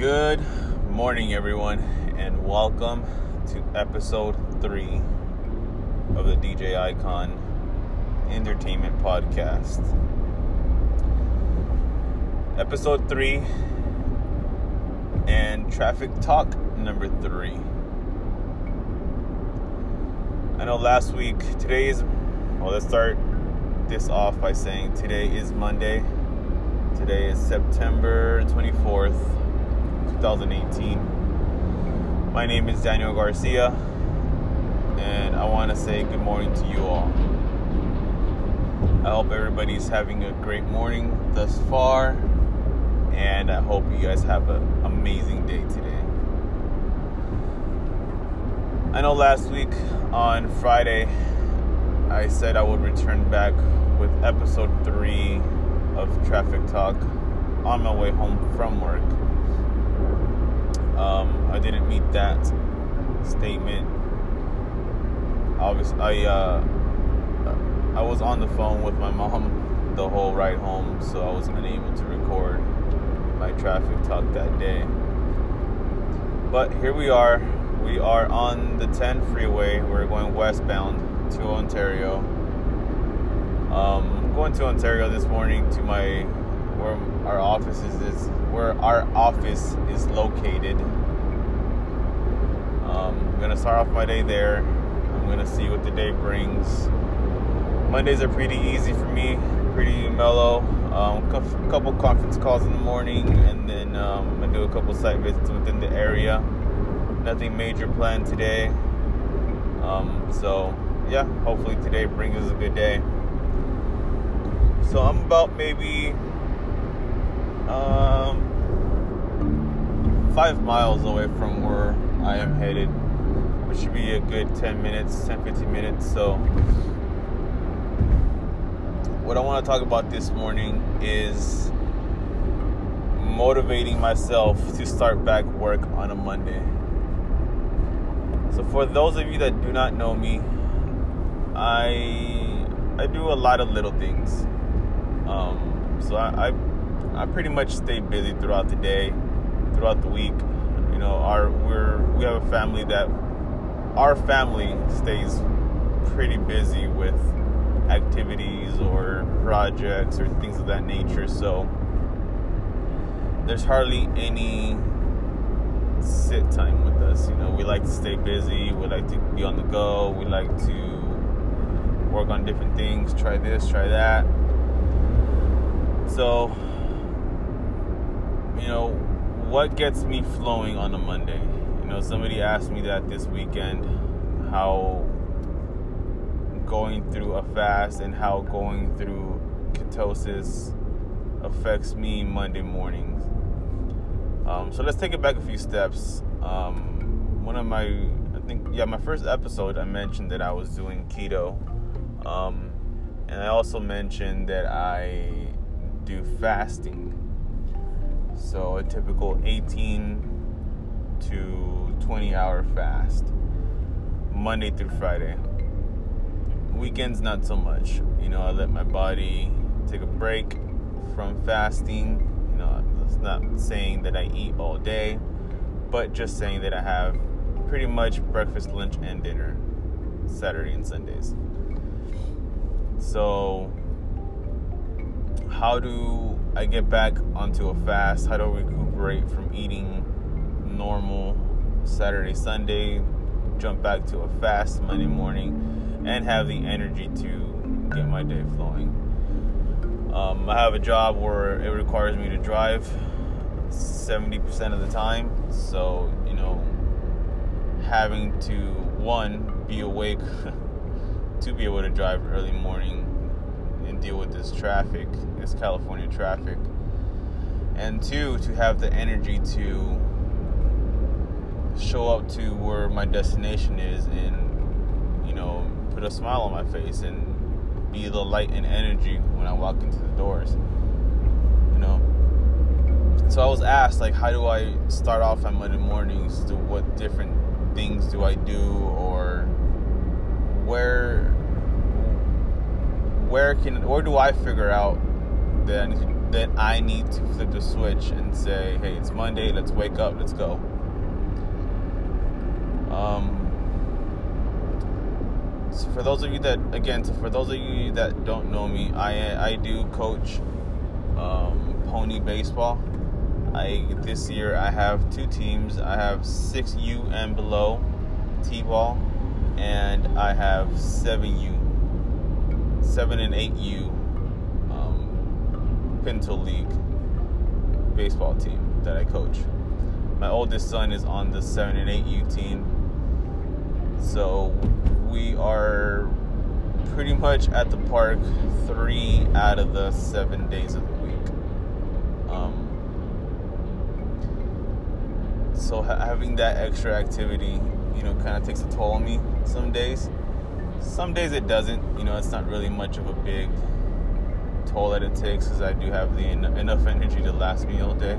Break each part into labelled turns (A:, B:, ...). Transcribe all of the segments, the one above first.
A: Good morning, everyone, and welcome to episode three of the DJ Icon Entertainment Podcast. Episode three and traffic talk number three. I know last week, today is, well, let's start this off by saying today is Monday. Today is September 24th, 2018. My name is Daniel Garcia, and I want to say good morning to you all. I hope everybody's having a great morning thus far, and I hope you guys have an amazing day today. I know last week on Friday, I said I would return back with episode three of Traffic Talk on my way home from work. Um, I didn't meet that statement. Obviously, I uh, I was on the phone with my mom the whole ride home, so I was unable to record my traffic talk that day. But here we are. We are on the 10 freeway. We're going westbound to Ontario. Um, going to Ontario this morning to my where our office is, is where our office is located. I'm gonna start off my day there. I'm gonna see what the day brings. Mondays are pretty easy for me, pretty mellow. Um, a couple conference calls in the morning, and then um, I do a couple site visits within the area. Nothing major planned today. Um, so yeah, hopefully today brings us a good day. So I'm about maybe um, five miles away from where I am headed, which should be a good 10 minutes, 10 15 minutes. So, what I want to talk about this morning is motivating myself to start back work on a Monday. So, for those of you that do not know me, I I do a lot of little things. Um, so I, I, I pretty much stay busy throughout the day, throughout the week. You know, our we're we have a family that our family stays pretty busy with activities or projects or things of that nature. So there's hardly any sit time with us. You know, we like to stay busy. We like to be on the go. We like to work on different things. Try this, try that so, you know, what gets me flowing on a Monday? Know, somebody asked me that this weekend how going through a fast and how going through ketosis affects me Monday mornings. Um, so let's take it back a few steps. Um, one of my, I think, yeah, my first episode, I mentioned that I was doing keto. Um, and I also mentioned that I do fasting. So a typical 18 to 20 hour fast, Monday through Friday. Weekends, not so much. You know, I let my body take a break from fasting. You know, it's not saying that I eat all day, but just saying that I have pretty much breakfast, lunch, and dinner Saturday and Sundays. So how do I get back onto a fast? How do I recuperate from eating normal Saturday, Sunday, jump back to a fast Monday morning, and have the energy to get my day flowing? Um, I have a job where it requires me to drive 70% of the time, so you know, having to one be awake to be able to drive early morning and deal with this traffic, this California traffic. And two, to have the energy to show up to where my destination is and, you know, put a smile on my face and be the light and energy when I walk into the doors. You know. So I was asked like how do I start off on Monday mornings? To what different things do I do or where where can where do I figure out that I need to then I need to flip the switch and say, hey, it's Monday, let's wake up, let's go. Um, so for those of you that, again, so for those of you that don't know me, I I do coach um, pony baseball. I this year I have two teams. I have six U and below T-ball, and I have seven U, seven and eight U um, Pinto League baseball team that I coach. My oldest son is on the seven and eight U team, so we are pretty much at the park three out of the seven days of the week. Um, so ha- having that extra activity, you know, kind of takes a toll on me some days. Some days it doesn't. You know, it's not really much of a big toll that it takes because I do have the en- enough energy to last me all day.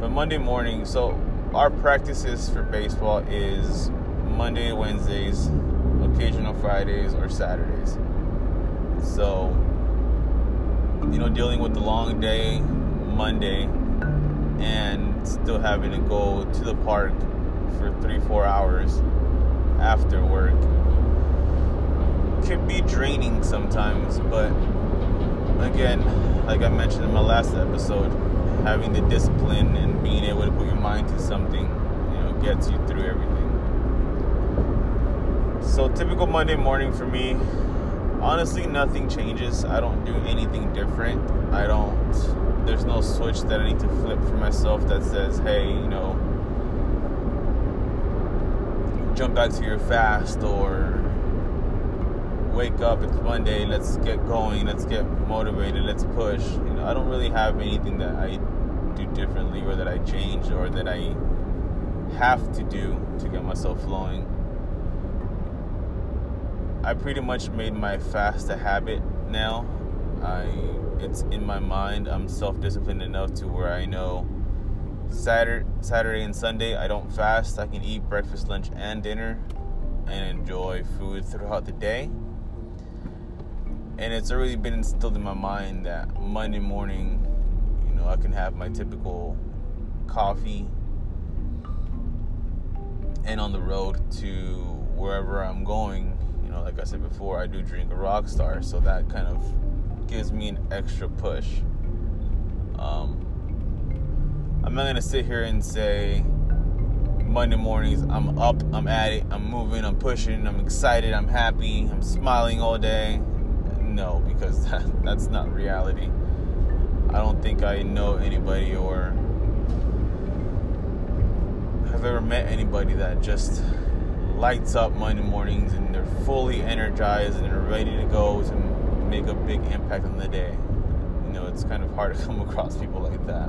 A: But Monday morning, so our practices for baseball is Monday, Wednesdays, occasional Fridays, or Saturdays. So, you know, dealing with the long day Monday and still having to go to the park for three, four hours after work can be draining sometimes. But again, like I mentioned in my last episode, having the discipline and being able to put your mind to something, you know, gets you through everything. So, typical Monday morning for me, honestly, nothing changes. I don't do anything different. I don't, there's no switch that I need to flip for myself that says, hey, you know, jump back to your fast or wake up, it's Monday, let's get going, let's get motivated, let's push. You know, I don't really have anything that I do differently or that I change or that I have to do to get myself flowing. I pretty much made my fast a habit now. I it's in my mind. I'm self-disciplined enough to where I know Saturday, Saturday and Sunday I don't fast. I can eat breakfast, lunch, and dinner, and enjoy food throughout the day. And it's already been instilled in my mind that Monday morning, you know, I can have my typical coffee, and on the road to wherever I'm going, you know, like I said before, I do drink a Rockstar, so that kind of gives me an extra push. Um, I'm not gonna sit here and say Monday mornings I'm up, I'm at it, I'm moving, I'm pushing, I'm excited, I'm happy, I'm smiling all day. No, because that, that's not reality. I don't think I know anybody or have ever met anybody that just lights up Monday mornings and they're fully energized and they're ready to go to make a big impact on the day. You know, it's kind of hard to come across people like that.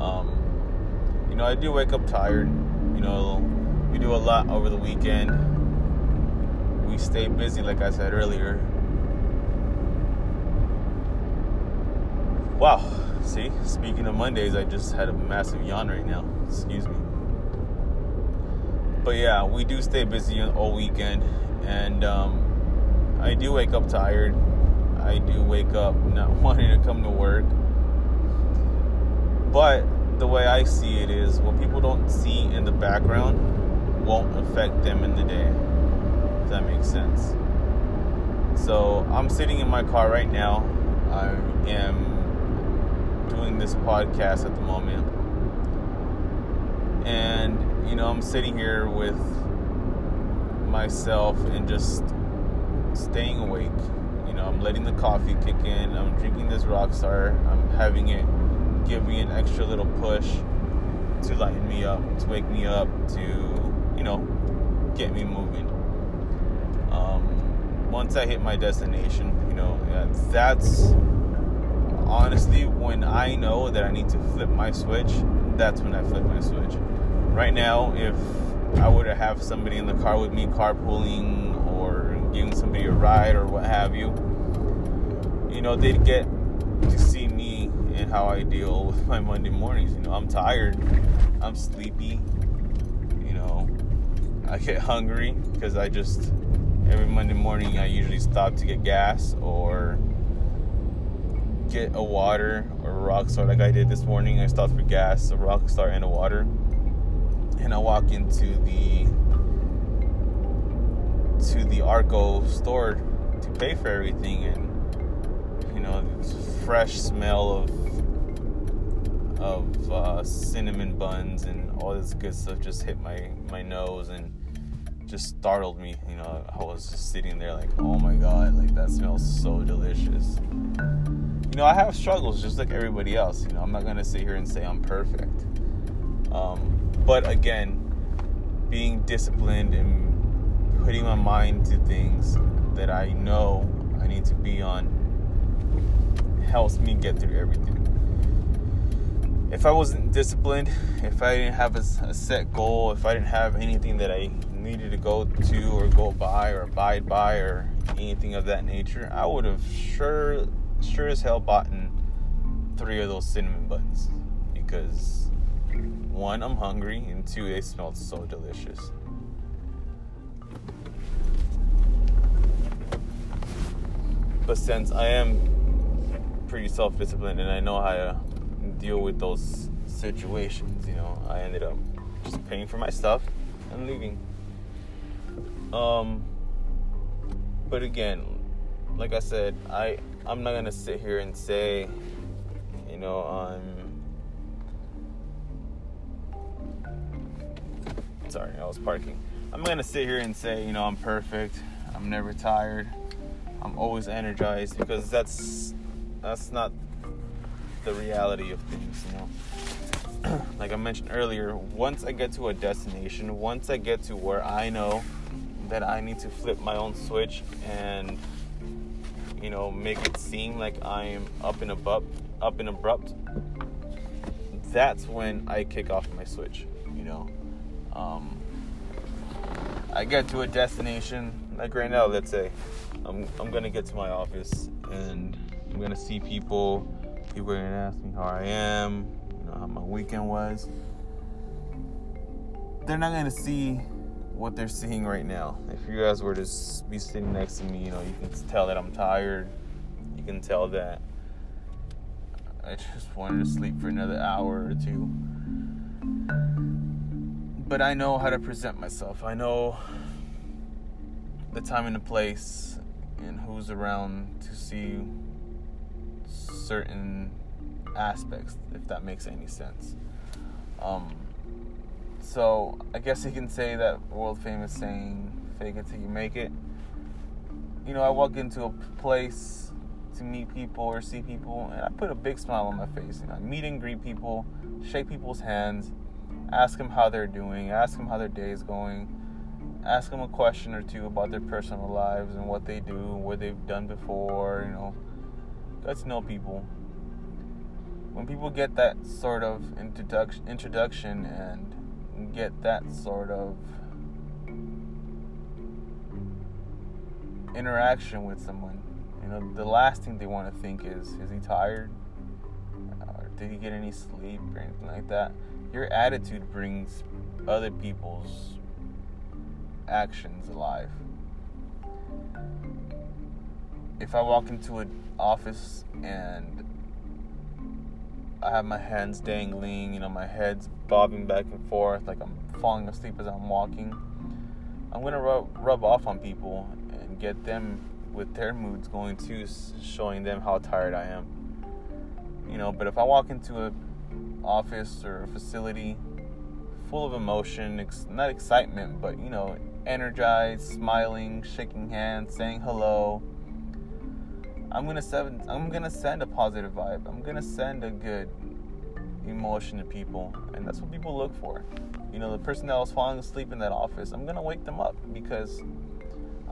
A: Um, you know, I do wake up tired. You know, we do a lot over the weekend. We stay busy, like I said earlier. Wow. See, speaking of Mondays, I just had a massive yawn right now. Excuse me. But yeah, we do stay busy all weekend, and um, I do wake up tired. I do wake up not wanting to come to work. But the way I see it is what people don't see in the background won't affect them in the day. If that makes sense. So I'm sitting in my car right now. I am doing this podcast at the moment. And, you know, I'm sitting here with myself and just staying awake. You know, I'm letting the coffee kick in. I'm drinking this Rockstar. I'm having it give me an extra little push to lighten me up, to wake me up, to, you know, get me moving. Um, once I hit my destination, you know, that's honestly when I know that I need to flip my switch, that's when I flip my switch. Right now, if I were to have somebody in the car with me carpooling or giving somebody a ride or what have you, you know, they'd get to see me and how I deal with my Monday mornings. You know, I'm tired, I'm sleepy, you know, I get hungry because I just, every Monday morning, I usually stop to get gas or get a water or a rock Rockstar like I did this morning. I stopped for gas, a rock Rockstar and a water, and I walk into the to the Arco store to pay for everything, and you know, fresh smell of of uh, cinnamon buns and all this good stuff just hit my my nose and just startled me. You know, I was just sitting there like, oh my god, like that smells so delicious. You know, I have struggles just like everybody else. You know, I'm not gonna sit here and say I'm perfect. Um, but again, being disciplined and putting my mind to things that I know I need to be on helps me get through everything. If I wasn't disciplined, if I didn't have a, a set goal, if I didn't have anything that I needed to go to or go by or abide by or anything of that nature, I would have sure sure as hell bought three of those cinnamon buns because one, I'm hungry, and two, they smelled so delicious. But since I am pretty self disciplined and I know how to deal with those situations, you know, I ended up just paying for my stuff and leaving. Um, but again, like I said, I I'm not gonna sit here and say, you know, I'm sorry, I was parking. I'm gonna sit here and say, you know, I'm perfect. I'm never tired. I'm always energized because that's that's not the reality of things, you know. like I mentioned earlier, once I get to a destination, once I get to where I know that I need to flip my own switch and you know make it seem like I am up and abrupt, up and abrupt. That's when I kick off my switch. You know, um, I get to a destination like right now. Let's say I'm I'm gonna get to my office and I'm gonna see people. People are gonna ask me how I am, you know, how my weekend was. They're not gonna see what they're seeing right now. If you guys were to be sitting next to me, you know, you can tell that I'm tired. You can tell that I just wanted to sleep for another hour or two. But I know how to present myself. I know the time and the place and who's around to see certain aspects, if that makes any sense. Um, so I guess you can say that world famous saying, fake it till you make it. You know, I walk into a place to meet people or see people, and I put a big smile on my face. You know, I meet and greet people, shake people's hands, ask them how they're doing, ask them how their day is going, ask them a question or two about their personal lives and what they do, what they've done before, you know. Get to know people. When people get that sort of introduction, introduction and get that sort of interaction with someone. You know, the last thing they want to think is, is he tired? Did he get any sleep or anything like that? Your attitude brings other people's actions alive. If I walk into an office and I have my hands dangling, you know, my head's bobbing back and forth like I'm falling asleep as I'm walking. I'm gonna rub, rub off on people and get them with their moods going too, showing them how tired I am. You know, but if I walk into a office or facility full of emotion, ex- not excitement, but you know, energized, smiling, shaking hands, saying hello. I'm gonna send I'm gonna send a positive vibe. I'm gonna send a good emotion to people, and that's what people look for. You know, the person that was falling asleep in that office, I'm gonna wake them up because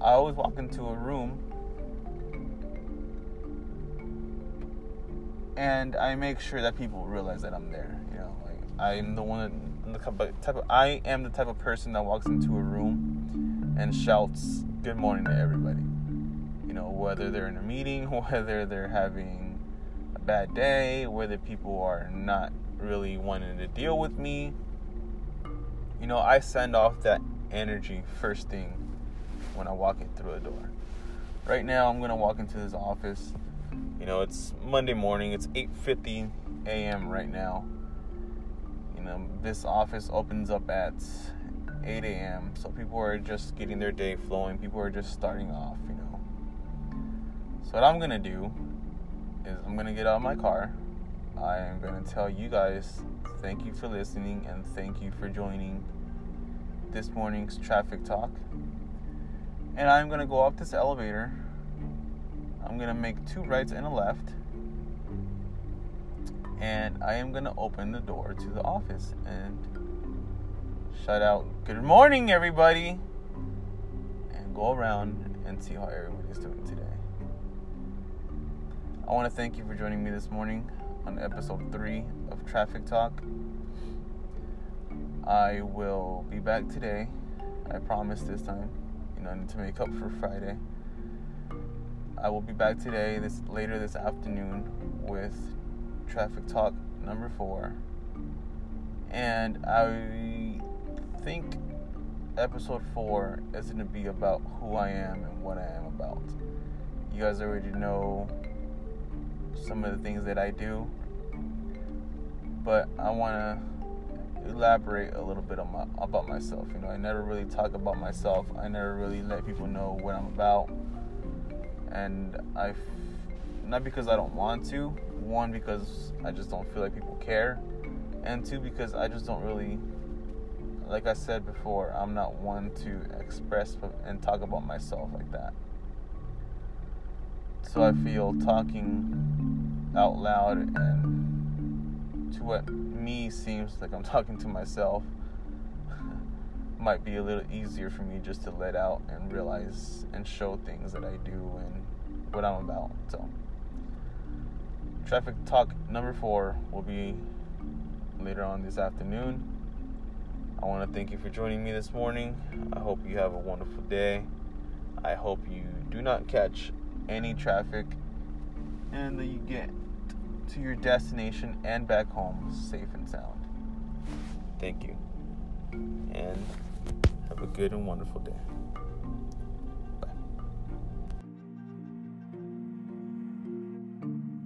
A: I always walk into a room and I make sure that people realize that I'm there. You know, like I'm the one, I'm the type of, I am the type of person that walks into a room and shouts "Good morning" to everybody. You know, whether they're in a meeting, whether they're having a bad day, whether people are not really wanting to deal with me. You know, I send off that energy first thing when I walk in through a door. Right now, I'm gonna walk into this office. You know, it's Monday morning. It's 8:50 a.m. right now. You know, this office opens up at 8 a.m. So people are just getting their day flowing. People are just starting off. You know. So what I'm gonna do is I'm gonna get out of my car. I am gonna tell you guys thank you for listening and thank you for joining this morning's traffic talk. And I'm gonna go up this elevator. I'm gonna make two rights and a left. And I am gonna open the door to the office and shout out, Good morning, everybody! And go around and see how everyone is doing today. I want to thank you for joining me this morning on episode three of Traffic Talk. I will be back today. I promise this time. You know, I need to make up for Friday. I will be back today, this later this afternoon, with Traffic Talk number four. And I think episode four is going to be about who I am and what I am about. You guys already know some of the things that I do, but I want to elaborate a little bit my, about myself. You know, I never really talk about myself. I never really let people know what I'm about, and I, not because I don't want to. One, because I just don't feel like people care, and two, because I just don't really. Like I said before, I'm not one to express and talk about myself like that. So I feel talking out loud and to what me seems like I'm talking to myself might be a little easier for me just to let out and realize and show things that I do and what I'm about. So, traffic talk number four will be later on this afternoon. I want to thank you for joining me this morning. I hope you have a wonderful day. I hope you do not catch any traffic, and that you get to your destination and back home safe and sound. Thank you. And have a good and wonderful day.